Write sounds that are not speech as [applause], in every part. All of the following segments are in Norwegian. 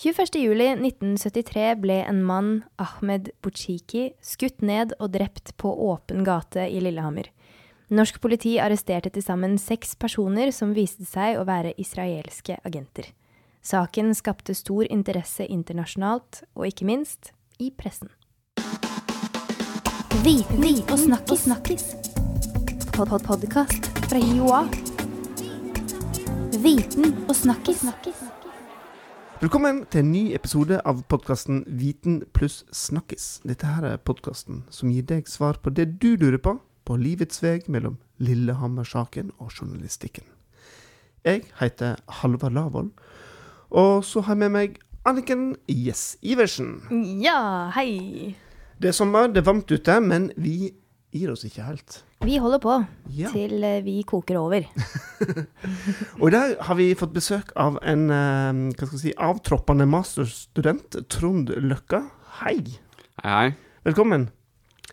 21.07.1973 ble en mann, Ahmed Buchiki, skutt ned og drept på åpen gate i Lillehammer. Norsk politi arresterte til sammen seks personer som viste seg å være israelske agenter. Saken skapte stor interesse internasjonalt, og ikke minst i pressen. Viten og snakkis. snakkis. Pod -pod Podkast fra Joa. Viten og snakkis. Velkommen til en ny episode av podkasten Viten pluss snakkis. Dette her er podkasten som gir deg svar på det du lurer på på livets vei mellom Lillehammer-saken og journalistikken. Jeg heter Halvard Lavoll, og så har jeg med meg Anniken Jess Iversen. Ja, hei! Det er sommer, det er varmt ute, men vi gir oss ikke helt. Vi holder på Ja. til eh, vi koker over. [laughs] Og i dag har vi fått besøk av en eh, hva skal si, avtroppende masterstudent, Trond Løkka. Hei, Hei, hei. velkommen.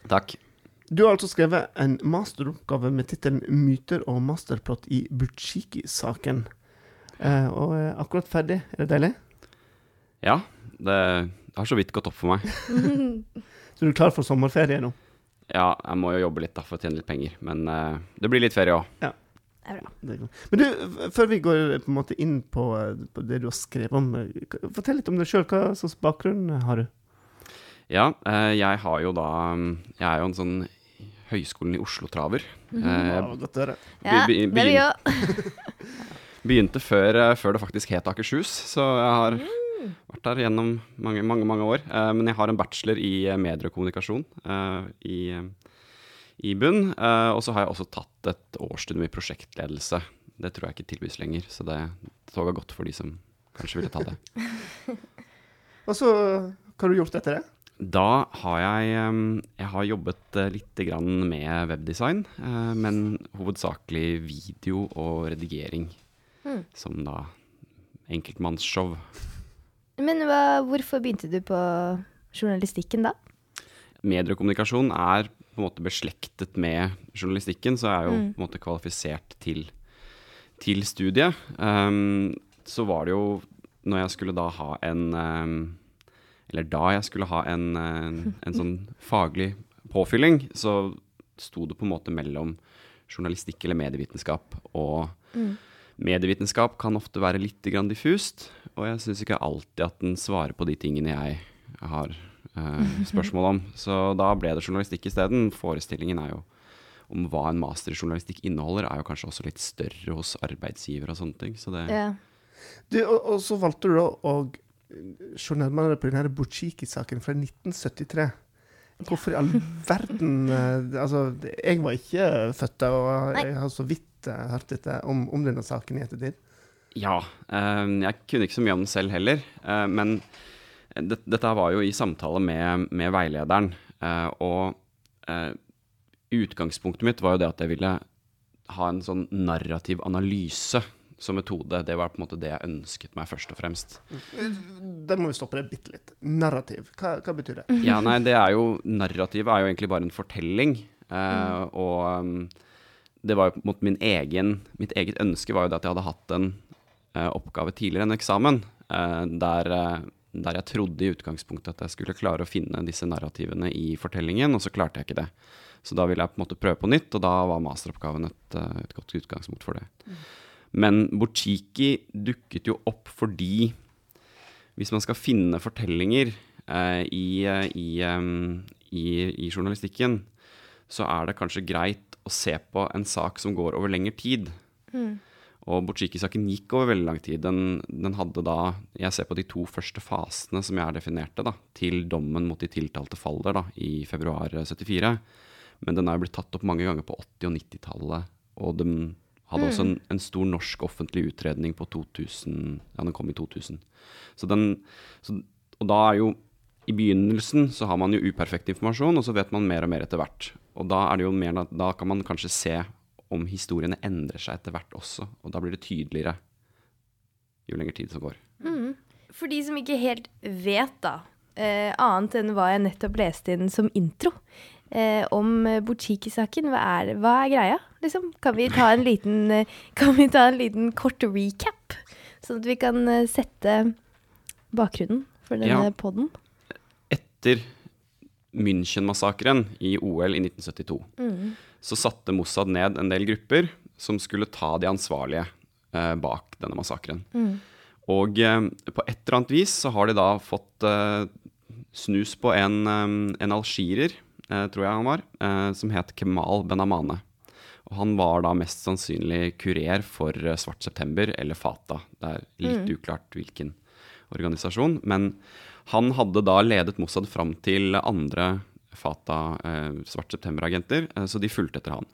Takk. Du har altså skrevet en masteroppgave med tittelen 'Myter og masterplott i Butsjiki-saken'. Eh, og er akkurat ferdig. Er det deilig? Ja, det har så vidt gått opp for meg. [laughs] Så du er klar for sommerferie nå? Ja, jeg må jo jobbe litt da for å tjene litt penger, men uh, det blir litt ferie òg. Det er bra. Det er godt. Men du, før vi går eh, på en måte inn på, eh, på det du har skrevet om, fortell litt om deg sjøl. Hva slags bakgrunn har du? Ja, uh, jeg har jo da mm, Jeg er jo en sånn Høgskolen i Oslo-traver. Eh, Ja, godt å høre. Ja, det vil jeg òg. begynte før, før det faktisk het Akershus, så jeg har vært der gjennom mange, mange, mange år. Eh, men jeg har en bachelor i eh, medier og kommunikasjon eh, i, i bunn. Eh, og så har jeg også tatt et årsstudium i prosjektledelse. Det tror jeg ikke tilbys lenger, så det toget har gått for de som kanskje ville ta det. [laughs] Og så, hva har du gjort etter det? Da har jeg Jeg har jobbet litt grann med webdesign, eh, men hovedsakelig video og redigering. Mm. Som da enkeltmannsshow. Men hva, hvorfor begynte du på journalistikken da? Mediekommunikasjon er på en måte beslektet med journalistikken, så jeg er jo Mm. på en måte kvalifisert til, til studiet. Um, så var det jo når jeg skulle da ha en um, Eller da jeg skulle ha en, en, en sånn [laughs] faglig påfylling, så sto det på en måte mellom journalistikk eller medievitenskap. Og Mm. Medievitenskap kan ofte være litt grann diffust, og jeg syns ikke alltid at den svarer på de tingene jeg har eh, [laughs] spørsmål om. Så da ble det journalistikk isteden. Forestillingen er jo om hva en master i journalistikk inneholder, er jo kanskje også litt større hos arbeidsgiver og sånne ting. Så det, Ja. Du, og, og så valgte du da å se nærmere på denne Butsjiki-saken fra 1973. Hvorfor i all [laughs] verden eh, Altså, jeg var ikke født da, og jeg har så vidt eh, hørt dette om, om denne saken i ettertid. Ja, eh, jeg kunne ikke så mye om den selv heller, eh, men det, dette var jo i samtale med, med veilederen, eh, og eh, utgangspunktet mitt var jo det at jeg ville ha en sånn narrativ analyse som metode. Det var på en måte det jeg ønsket meg først og fremst. Der må vi stoppe det bitte litt. Narrativ, hva, hva betyr det? Ja, nei, det er jo Narrativet er jo egentlig bare en fortelling. eh, Og um, det var jo mot min egen Mitt eget ønske var jo det at jeg hadde hatt en uh, oppgave tidligere, en eksamen, uh, der, eh, der jeg trodde i utgangspunktet at jeg skulle klare å finne disse narrativene i fortellingen, og så klarte jeg ikke det. Så da ville jeg på en måte prøve på nytt, og da var masteroppgaven et, et godt utgangspunkt for det. Men Buchiki dukket jo opp fordi hvis man skal finne fortellinger eh, i, i, um, i, i journalistikken, så er det kanskje greit å se på en sak som går over lengre tid. Og Buchiki-saken gikk over veldig lang tid. Den, den hadde da Jeg ser på de to første fasene som jeg definerte, da, til dommen mot de tiltalte faller da, i februar 74. Men den er blitt tatt opp mange ganger på 80- og 90-tallet. Og den hadde også en, en stor norsk offentlig utredning på 2000 Ja, den kom i 2000. Så den, så, og da er jo I begynnelsen så har man jo uperfekt informasjon, og så vet man mer og mer etter hvert. Og da er det jo mer Da kan man kanskje se om historiene endrer seg etter hvert også. Og da blir det tydeligere jo lenger tid som går. For de som ikke helt vet, da, eh, annet enn hva jeg nettopp leste inn som intro eh, om Buchiki-saken, hva, hva er greia? Liksom? Kan, vi ta en liten, [laughs] kan vi ta en liten kort recap? Sånn at vi kan eh, sette bakgrunnen for denne Ja. podden? Etter München-massakren i OL i 1972 så satte Mossad ned en del grupper som skulle ta de ansvarlige eh, bak denne massakren. Og eh, på et eller annet vis så har de da fått eh, snus på en, eh, en algirer, eh, tror jeg han var, eh, som het Kemal Benamane. Og han var da mest sannsynlig kurer for Svart september eller Fata. Det er litt uklart hvilken organisasjon. Men han hadde da ledet Mossad fram til andre Fata eh, Svart september-agenter, eh, så de fulgte etter han.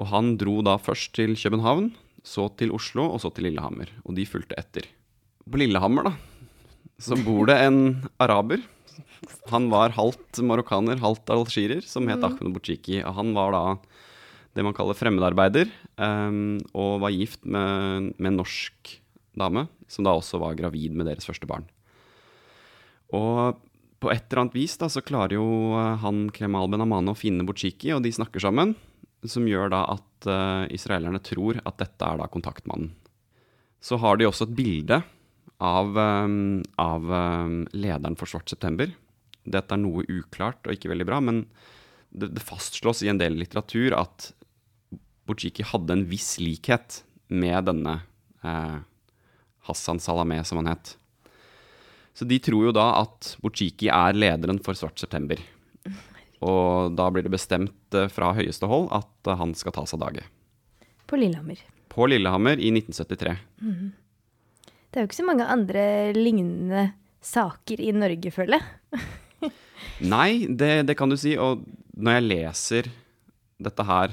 Og han dro da først til København, så til Oslo og så til Lillehammer. Og de fulgte etter. På Lillehammer, da, så bor det en araber. Han var halvt marokkaner, halvt algirer, som het Ahmed Bouchiki. Han var da det man kaller fremmedarbeider, um, og var gift med, med en norsk dame, som da også var gravid med deres første barn. Og på et eller annet vis da, så klarer jo eh, han Kemal Benamane å finne Bouchiki, og de snakker sammen, som gjør da at uh, israelerne tror at dette er da kontaktmannen. Så har de også et bilde av, um, av um, lederen for Svart september. Dette er noe uklart og ikke veldig bra, men det, det fastslås i en del litteratur at Bouchiki hadde en viss likhet med denne uh, Hassan Salameh, som han het. Så de tror jo da at Bouchiki er lederen for Svart september. Og da blir det bestemt eh, fra høyeste hold at eh, han skal tas av dage. På Lillehammer. På Lillehammer i 1973. Det er jo ikke så mange andre lignende saker i Norge, føler jeg. [laughs] Nei, det, det kan du si. Og når jeg leser dette her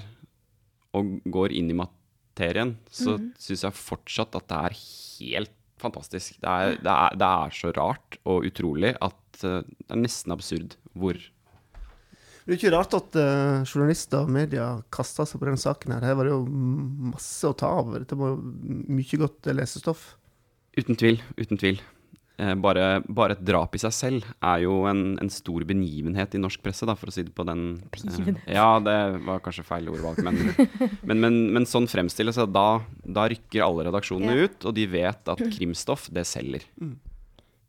og går inn i materien, så mm. syns jeg fortsatt at det er helt fantastisk. Det er, det, er, det er, så rart og utrolig at uh, det er nesten absurd hvor Det er ikke rart at uh, journalister og media kasta seg på denne saken. her. Her var det jo masse å ta av. Dette var mye godt lesestoff. Uten tvil. Uten tvil. Eh, bare, bare, et drap i seg selv er jo en, en, stor benivenhet i norsk presse, da, for å si det på den. Eh, ja, det var kanskje feil ordvalg, men, [laughs] men, men, men sånn fremstilles det. Da, da rykker alle redaksjonene Ja. ut, og de vet at krimstoff, det selger.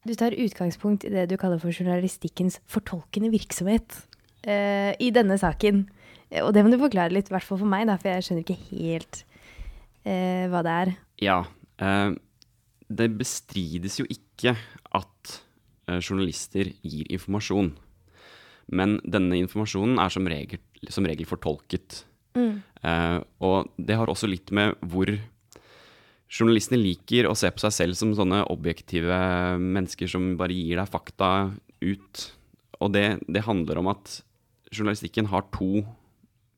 Du tar utgangspunkt i det du kaller for journalistikkens fortolkende virksomhet uh, i denne saken. Eh, Og det må du forklare litt, i hvert fall for meg, da, for jeg skjønner ikke helt uh, hva det er. Ja. uh, det bestrides jo ikke at eh, journalister gir informasjon. Men denne informasjonen er som regel, som regel fortolket. Eh, og det har også litt med hvor journalistene liker å se på seg selv som sånne objektive mennesker som bare gir deg fakta ut. Og det, det handler om at journalistikken har to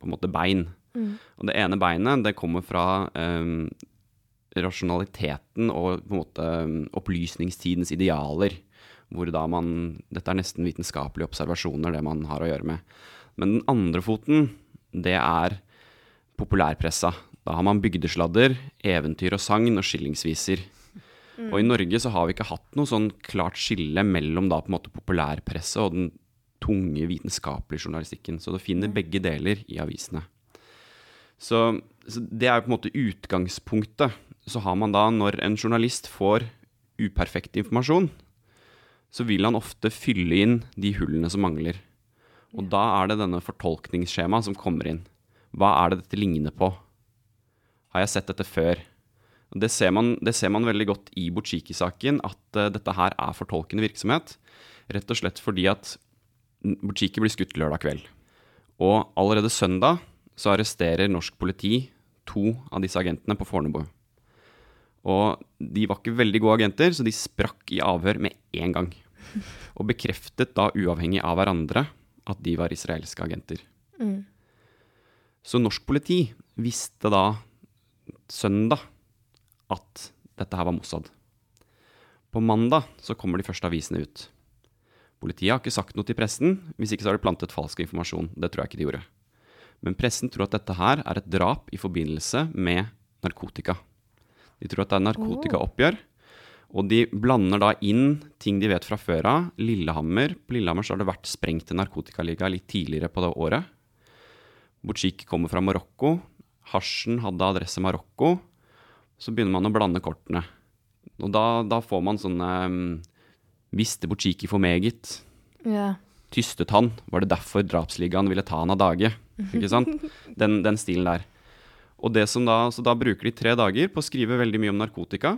måte bein. Og det ene beinet det kommer fra eh, rasjonaliteten og på en måte um, opplysningstidens idealer. Hvor da man Dette er nesten vitenskapelige observasjoner, det man har å gjøre med. Men den andre foten, det er populærpressa. Da har man bygdesladder, eventyr og sagn og skillingsviser. Og i Norge så har vi ikke hatt noe sånn klart skille mellom da på en måte populærpresse og den tunge vitenskapelige journalistikken. Så du finner begge deler i avisene. Så, så det er jo på en måte utgangspunktet. Så har man da, når en journalist får uperfekt informasjon, så vil han ofte fylle inn de hullene som mangler. Og da er det denne fortolkningsskjemaet som kommer inn. Hva er det dette ligner på? Har jeg sett dette før? Det ser man, det ser man veldig godt i Butsjiki-saken, at eh, dette her er fortolkende virksomhet. Rett og slett fordi at Butsjiki blir skutt lørdag kveld. Og allerede søndag så arresterer norsk politi to av disse agentene på Fornebu. Og de var ikke veldig gode agenter, så de sprakk i avhør med en gang. Og bekreftet da uavhengig av hverandre at de var israelske agenter. Så norsk politi visste da søndag at dette her var Mossad. På mandag så kommer de første avisene ut. Politiet har ikke sagt noe til pressen, hvis ikke så har de plantet falsk informasjon. Det tror jeg ikke de gjorde. Men pressen tror at dette her er et drap i forbindelse med narkotika. De tror at det er narkotikaoppgjør. Og de blander da inn ting de vet fra før av. Lillehammer. På Lillehammer så har det vært sprengt en narkotikaliga litt tidligere på det året. Bouchiki kommer fra Marokko. Hasjen hadde adresse Marokko. Så begynner man å blande kortene. Og da, da får man sånne mm, Visste Buciki for meget? Ja. Tystet han? Var det derfor drapsligaen ville ta han av dage? Ikke sant? [laughs] Den, den stilen der. Og det som da, så da bruker de tre dager på å skrive veldig mye om narkotika,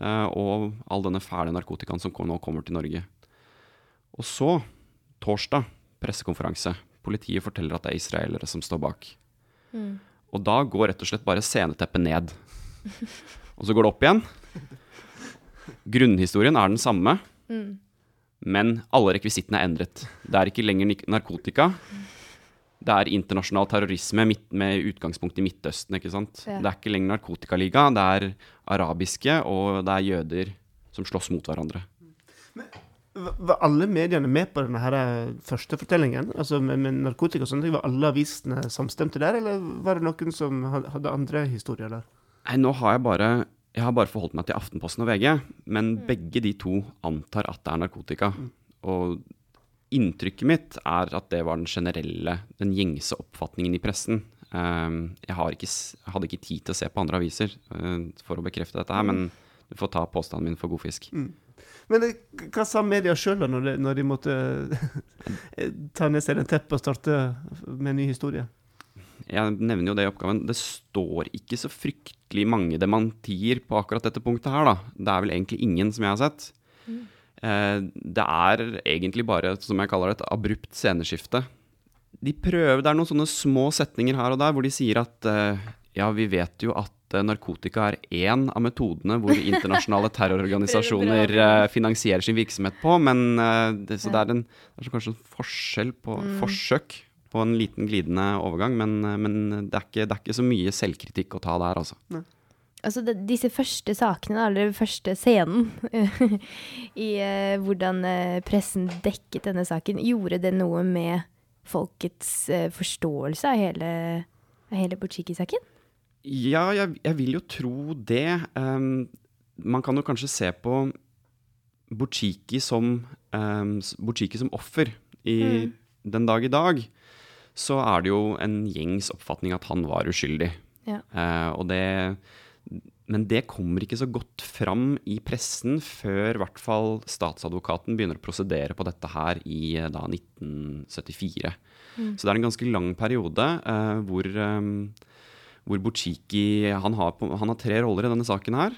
eh, og all denne fæle narkotikaen som nå kommer til Norge. Og så, torsdag, pressekonferanse. Politiet forteller at det er israelere som står bak. Og da går rett og slett bare sceneteppet ned. Og så går det opp igjen. Grunnhistorien er den samme, men alle rekvisittene er endret. Det er ikke lenger narkotika. Det er internasjonal terrorisme midt, med utgangspunkt i Midtøsten. ikke sant? Ja. Det er ikke lenger narkotikaliga, det er arabiske, og det er jøder som slåss mot hverandre. Men var alle mediene med på denne her eh, første fortellingen? Altså med, med narkotika og sånne ting? Var alle avisene samstemte der, eller var det noen som hadde andre historier der? Nei, nå har jeg bare Jeg har bare forholdt meg til Aftenposten og VG, men begge de to antar at det er narkotika. Og inntrykket mitt er at det var den generelle, den gjengse oppfatningen i pressen. Ehm, jeg, har ikke, jeg hadde ikke tid til å se på andre aviser eh, for å bekrefte dette her, men du får ta påstanden min for god fisk. Men det, hva sa media sjøl da, når de, når de måtte [laughs] eh, ta ned seg den teppet og starte med en ny historie? Jeg nevner jo det i oppgaven. Det står ikke så fryktelig mange dementier på akkurat dette punktet her, da. Det er vel egentlig ingen som jeg har sett. Eh, det er egentlig bare, som jeg kaller det, et abrupt sceneskifte. De prøver, Det er noen sånne små setninger her og der hvor de sier at eh, ja, vi vet jo at eh, narkotika er én av metodene hvor [laughs] internasjonale terrororganisasjoner eh, finansierer sin virksomhet på, men eh, det, så det er, en, det er så kanskje en forskjell på forsøk på en liten glidende overgang, men, eh, men det, er ikke, det er ikke så mye selvkritikk å ta der, altså. Altså de, disse første sakene, eller første scenen [laughs] i eh, hvordan eh, pressen dekket denne saken, gjorde det noe med folkets eh, forståelse av hele, av hele Butsjiki-saken? Ja, jeg, jeg vil jo tro det. Um, man kan jo kanskje se på Butsjiki som, um, som offer i den dag i dag. Så er det jo en gjengs oppfatning at han var uskyldig. Ja. Uh, og det, men det kommer ikke så godt fram i pressen før i hvert fall statsadvokaten begynner å prosedere på dette her i eh, da 1974. Så det er en ganske lang periode uh, hvor, um, hvor Butsjiki han har, han har tre roller i denne saken her.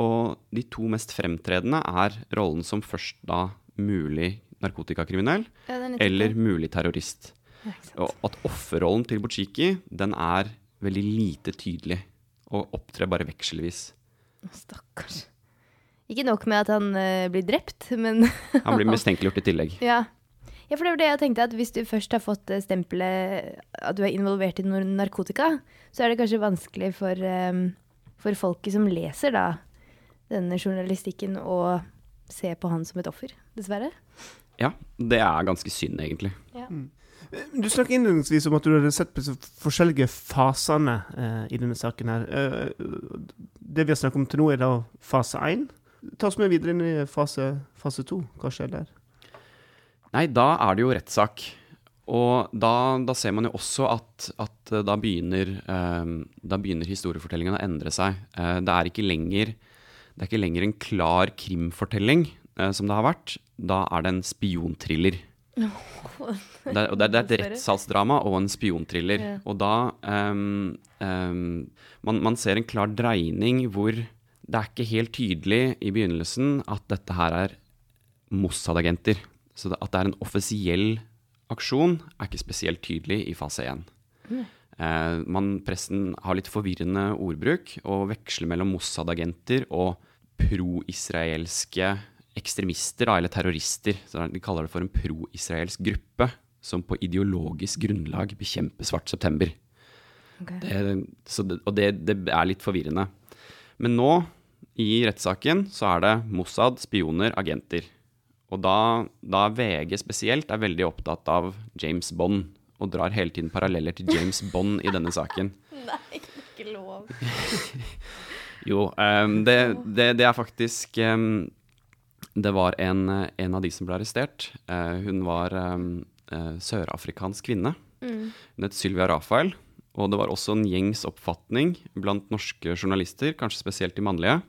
Og de to mest fremtredende er rollen som først da mulig narkotikakriminell Ja, er eller mulig terrorist. Ja. Og at offerrollen til Butsjiki, den er veldig lite tydelig. Og opptrer bare vekselvis. Stakkars. Ikke nok med at han uh, blir drept, men Han blir [laughs] mistenkeliggjort i tillegg. ja. ja, for det var det jeg tenkte, at hvis du først har fått stempelet at du er involvert i noe narkotika, så er det kanskje vanskelig for, um, for folket som leser da denne journalistikken å se på han som et offer, dessverre. Eh, Ja, det er ganske synd, egentlig. Du snakker innledningsvis om at du hadde sett på forskjellige fasene eh, i denne saken. her. Eh, det vi har snakket om til nå, er da fase én. Ta oss med videre inn i fase, fase to. Hva skjer der? Nei, da er det jo rettssak. Og da, da ser man jo også at, at eh, da begynner, eh, da begynner historiefortellingen å endre seg. Eh, det, er ikke lenger, det er ikke lenger en klar krimfortelling, eh, som det har vært. Da er det en spionthriller. Det er, og det er, det er et rettssalsdrama og en spionthriller. Ja. Og da um, um, man, man ser en klar dreining hvor det er ikke helt tydelig i begynnelsen at dette her er Mossad-agenter. Så det, at det er en offisiell aksjon, er ikke spesielt tydelig i fase 1. Uh, man, pressen har litt forvirrende ordbruk og veksler mellom Mossad-agenter og pro-israelske ekstremister, eller terrorister. Så de kaller det for en pro-israelsk gruppe som på ideologisk grunnlag bekjemper Svart september. Okay. Det, så det, og det, det er litt forvirrende. Men nå, i rettssaken, så er det Mossad, spioner, agenter. Og da, da VG spesielt er veldig opptatt av James Bond, og drar hele tiden paralleller til James Bond i denne saken. [laughs] Nei, ikke lov. [laughs] Jo, um, det, er faktisk ehm, Det var en, en av de som ble arrestert. Eh, hun var eh, sørafrikansk kvinne. Mm. Hun het Sylvia Rafael. Og det var også en gjengs oppfatning blant norske journalister, kanskje spesielt de mannlige,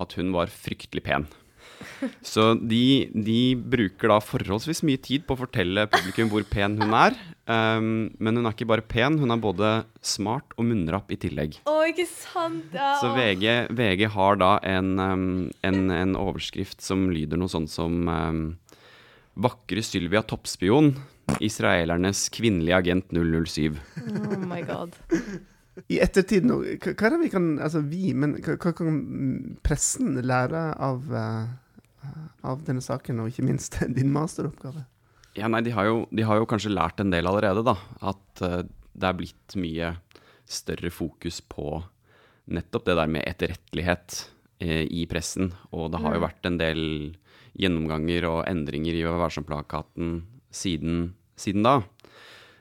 at hun var fryktelig pen. Så de, de bruker da forholdsvis mye tid på å fortelle publikum hvor pen hun er. Um, men hun er ikke bare pen, hun er både smart og munnrapp i tillegg. Å, ikke sant? Ja. Så VG, VG har da en, um, en, en overskrift som lyder noe sånn som um, Vakre Sylvia toppspion, israelernes kvinnelige agent 007. Oh my god. I ettertid nå, hva er det vi kan Altså vi, men hva, hva kan pressen lære av, eh, av denne saken, og ikke minst [laughs] din masteroppgave? Ja, nei, de har, jo, de har jo kanskje lært en del allerede, da. At uh, det er blitt mye større fokus på nettopp det der med etterrettelighet uh, i pressen. Og det har jo vært en del gjennomganger og endringer i Vær varsom-plakaten siden, siden da.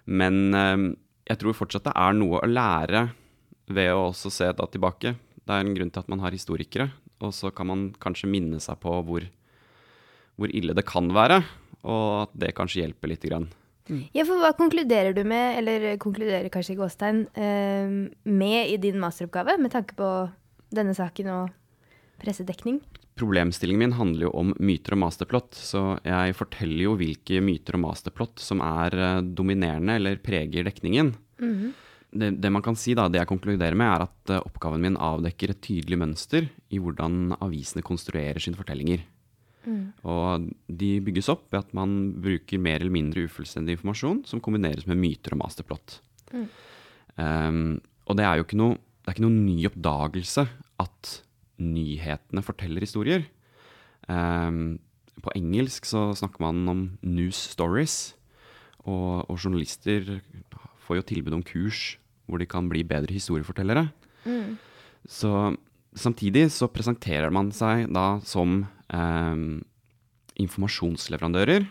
Men uh, jeg tror fortsatt det er noe å lære ved å også se da tilbake. Det er en grunn til at man har historikere, og så kan man kanskje minne seg på hvor, hvor ille det kan være, og at det kanskje hjelper lite grann. Ja, for hva konkluderer du med, eller konkluderer kanskje Gåstein, eh, med i din masteroppgave, med tanke på denne saken og pressedekning? Problemstillingen min handler jo om myter og masterplot, så jeg forteller jo hvilke myter og masterplot som er eh, dominerende eller preger dekningen. det, det man kan si da, det jeg konkluderer med, er at eh, oppgaven min avdekker et tydelig mønster i hvordan avisene konstruerer sine fortellinger. Og de bygges opp ved at man bruker mer eller mindre ufullstendig informasjon som kombineres med myter og masterplot. Um, og det er jo ikke noe, det er ikke noen ny oppdagelse at nyhetene forteller historier. Um, på engelsk så snakker man om news stories, og, og journalister får jo tilbud om kurs hvor de kan bli bedre historiefortellere. Så samtidig så presenterer man seg da som informasjonsleverandører.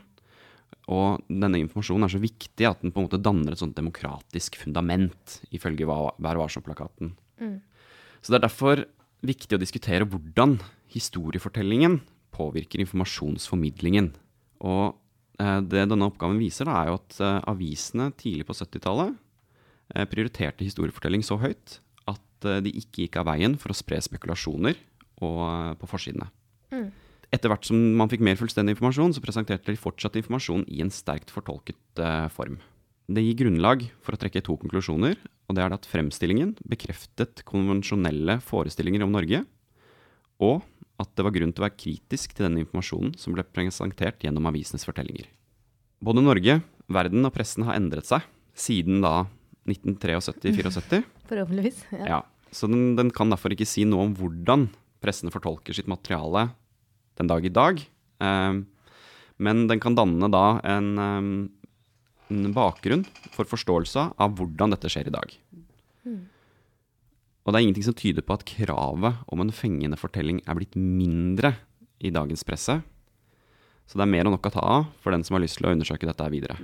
Og denne informasjonen er så viktig at den på en måte danner et sånt demokratisk fundament, ifølge Vær varsom-plakaten. Så det er derfor viktig å diskutere hvordan historiefortellingen påvirker informasjonsformidlingen. Og eh, det denne oppgaven viser, da, er jo at eh, avisene tidlig på 70-tallet eh, prioriterte historiefortelling så høyt at eh, de ikke gikk av veien for å spre spekulasjoner og, eh, på forsidene. Etter hvert som man fikk mer fullstendig informasjon, så presenterte de fortsatt informasjon i en sterkt fortolket eh, form. Det gir grunnlag for å trekke to konklusjoner, og det er at fremstillingen bekreftet konvensjonelle forestillinger om Norge, og at det var grunn til å være kritisk til den informasjonen som ble presentert gjennom avisenes fortellinger. Både Norge, verden og pressen har endret seg siden da 1973-74. [laughs] Forhåpentligvis. Ja. Ja, så den, den kan derfor ikke si noe om hvordan pressene fortolker sitt materiale den dag i dag. Eh, men den kan danne da en, eh, en bakgrunn for forståelse av hvordan dette skjer i dag. Og det er ingenting som tyder på at kravet om en fengende fortelling er blitt mindre i dagens presse. Så det er mer enn nok å ta av for den som har lyst til å undersøke dette videre.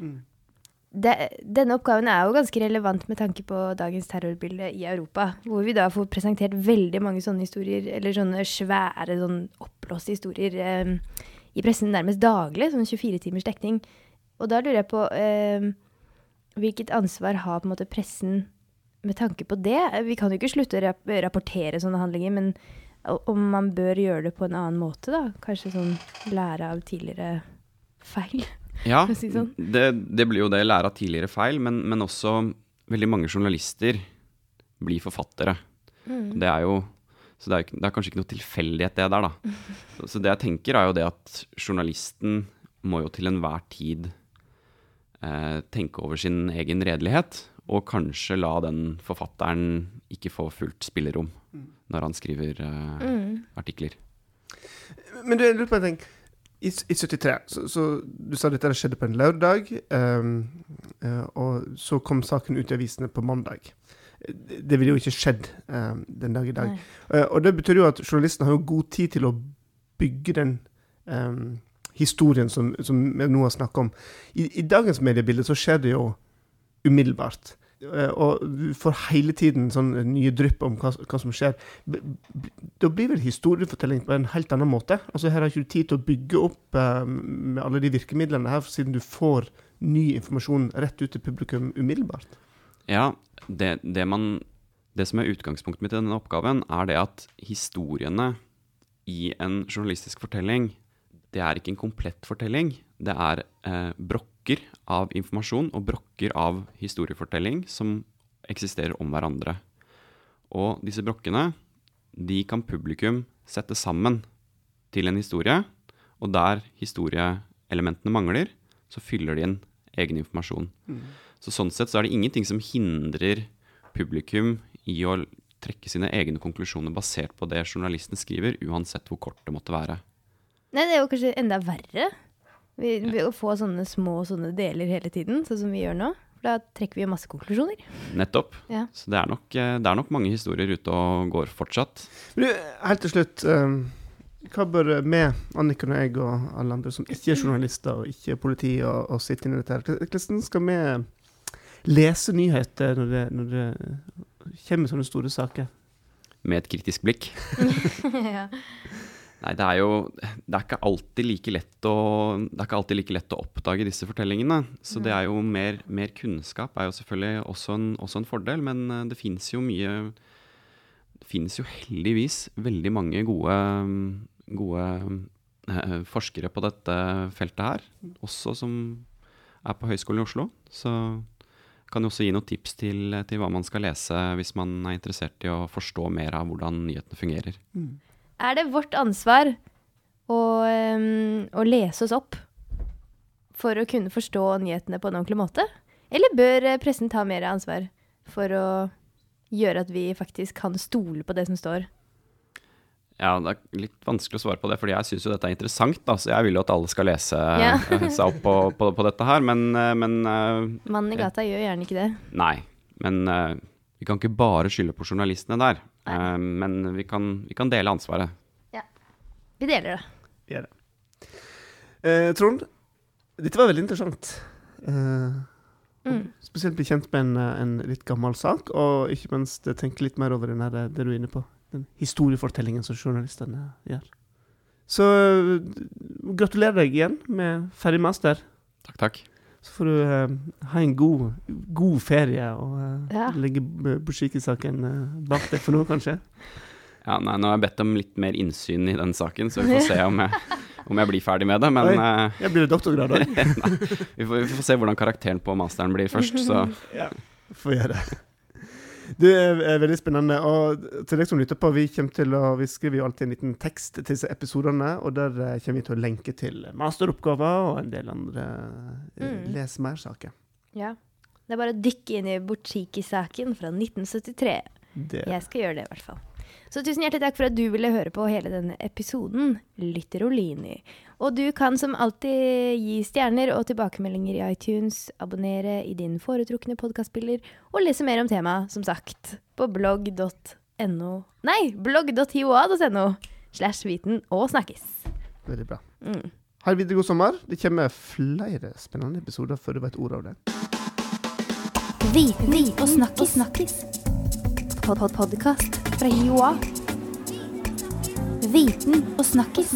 Det, denne oppgaven er jo ganske relevant med tanke på dagens terrorbilde i Europa, hvor vi da får presentert veldig mange sånne historier, eller sånne svære, sånn oppblåste historier eh, i pressen nærmest daglig, sånn 24 timers dekning. Og da lurer jeg på eh, hvilket ansvar har på en måte pressen med tanke på det? Vi kan jo ikke slutte å rap rapportere sånne handlinger, men om man bør gjøre det på en annen måte, da? Kanskje sånn lære av tidligere feil? [laughs] Ja, si sånn. det, det blir jo det lære av tidligere feil, men, men også veldig mange journalister blir forfattere. Det er jo Så det er, det er kanskje ikke noe tilfeldighet, det der, da. Så, [laughs] så det jeg tenker, er jo det at journalisten må jo til enhver tid eh, tenke over sin egen redelighet, og kanskje la den forfatteren ikke få fullt spillerom når han skriver eh, artikler. Men du, jeg lurer på en ting. I, i 73, så, så du sa dette skjedde på en lørdag, ehm, eh, og så kom saken ut i avisene på mandag. Det ville jo ikke skjedd um, den dag i dag. Eh, og det betyr jo at journalisten har jo god tid til å bygge den um, historien som, som vi nå har snakket om. I, I dagens mediebilde så skjer det jo umiddelbart. Uh, og du får hele tiden sånn nye drypp om hva, hva som skjer. B da blir vel historiefortelling på en helt annen måte. Altså Her har ikke du tid til å bygge opp uh, med alle de virkemidlene her, siden du får ny informasjon rett ut til publikum umiddelbart. Ja, det, det, man, det som er utgangspunktet mitt i denne oppgaven, er det at historiene i en journalistisk fortelling, det er ikke en komplett fortelling. Det er eh, brokker av informasjon og brokker av historiefortelling som eksisterer om hverandre. Og disse brokkene, de kan publikum sette sammen til en historie. Og der historieelementene mangler, så fyller de inn egen informasjon. Så sånn sett så er det ingenting som hindrer publikum i å trekke sine egne konklusjoner basert på det journalisten skriver, uansett hvor kort det måtte være. Nei, det er jo kanskje enda verre. Vi, vi å få sånne små sånne deler hele tiden, sånn som vi gjør nå. For da trekker vi jo masse konklusjoner. Nettopp. Ja. Så det er, nok, eh, det er nok mange historier ute og går fortsatt. Men du, helt til slutt. Um hva bør vi, Anniken og jeg og alle andre som ikke er journalister og ikke er politi, og, og sitter inne i dette her, hvordan skal vi lese nyheter når det, når det kommer sånne store saker? Med et kritisk blikk. [laughs] ja. Nei, det er jo Det er ikke alltid like lett å Det er ikke alltid like lett å oppdage disse fortellingene. Så det er jo mer, mer kunnskap er jo selvfølgelig også en, også en fordel, men eh, det fins jo mye Det fins jo heldigvis veldig mange gode, gode eh, forskere på dette feltet her, også som er på Høgskolen i Oslo. Så kan jo også gi noen tips til, til hva man skal lese hvis man er interessert i å forstå mer av hvordan nyhetene fungerer. Er det vårt ansvar å, å lese oss opp for å kunne forstå nyhetene på en ordentlig måte? Eller bør eh, pressen ta mer ansvar for å gjøre at vi faktisk kan stole på det som står? Ja, det er litt vanskelig å svare på det, fordi jeg syns jo dette er interessant. Da, så jeg vil jo at alle skal lese Ja. [laughs] eh, seg opp på, på, på dette her, men, eh, men eh, Mannen i gata gjør gjerne ikke det. Nei. Men vi kan ikke bare skylde på journalistene der. Eh, men vi kan, vi kan dele ansvaret. Ja. Vi deler det. Vi Gjør det. Eh, Trond, dette var veldig interessant. Eh, Mm. Spesielt bli kjent med en, en litt gammel sak, og ikke minst tenke litt mer over den her, det du er inne på. Den historiefortellingen som journalistene gjør. Så eh, gratulerer deg igjen med ferdig master. Takk, takk. Så får du uh, ha en god, god ferie og uh, Ja. legge budsjettsaken eh, bak deg for nå, kanskje. Ja, nei, nå har jeg bedt om litt mer innsyn i den saken, så vi får [laughs] se om jeg, om jeg blir ferdig med det. Men Oi. Jeg blir doktorgrad òg. [laughs] vi, får, vi får se hvordan karakteren på masteren blir først. Så [laughs] Ja, får gjøre det. Det er, veldig spennende. Og til deg som lytter på, vi, å, vi skriver jo alltid en liten tekst til disse episodene, og der eh, kommer vi til å lenke til masteroppgaver og en del andre eh, Mm. les mer-saker. Ja. Det er bare å dykke inn i Borchiki-saken fra 1973. Det Jeg skal gjøre det, i hvert fall. Så tusen hjertelig takk for at du ville høre på hele denne episoden, Lytter Olini. Og du kan som alltid gi stjerner og tilbakemeldinger i iTunes, abonnere i din foretrukne podkastspiller og lese mer om temaet, som sagt, på blogg.no Nei, blogg.hioa.no slash viten og snakkes. veldig bra. Mm. Ha en videre god sommer. Det kommer flere spennende episoder før du vet ordet av det. Viten og snakkis. snakkis. Pod -pod Podkast fra Joa. Viten og snakkis.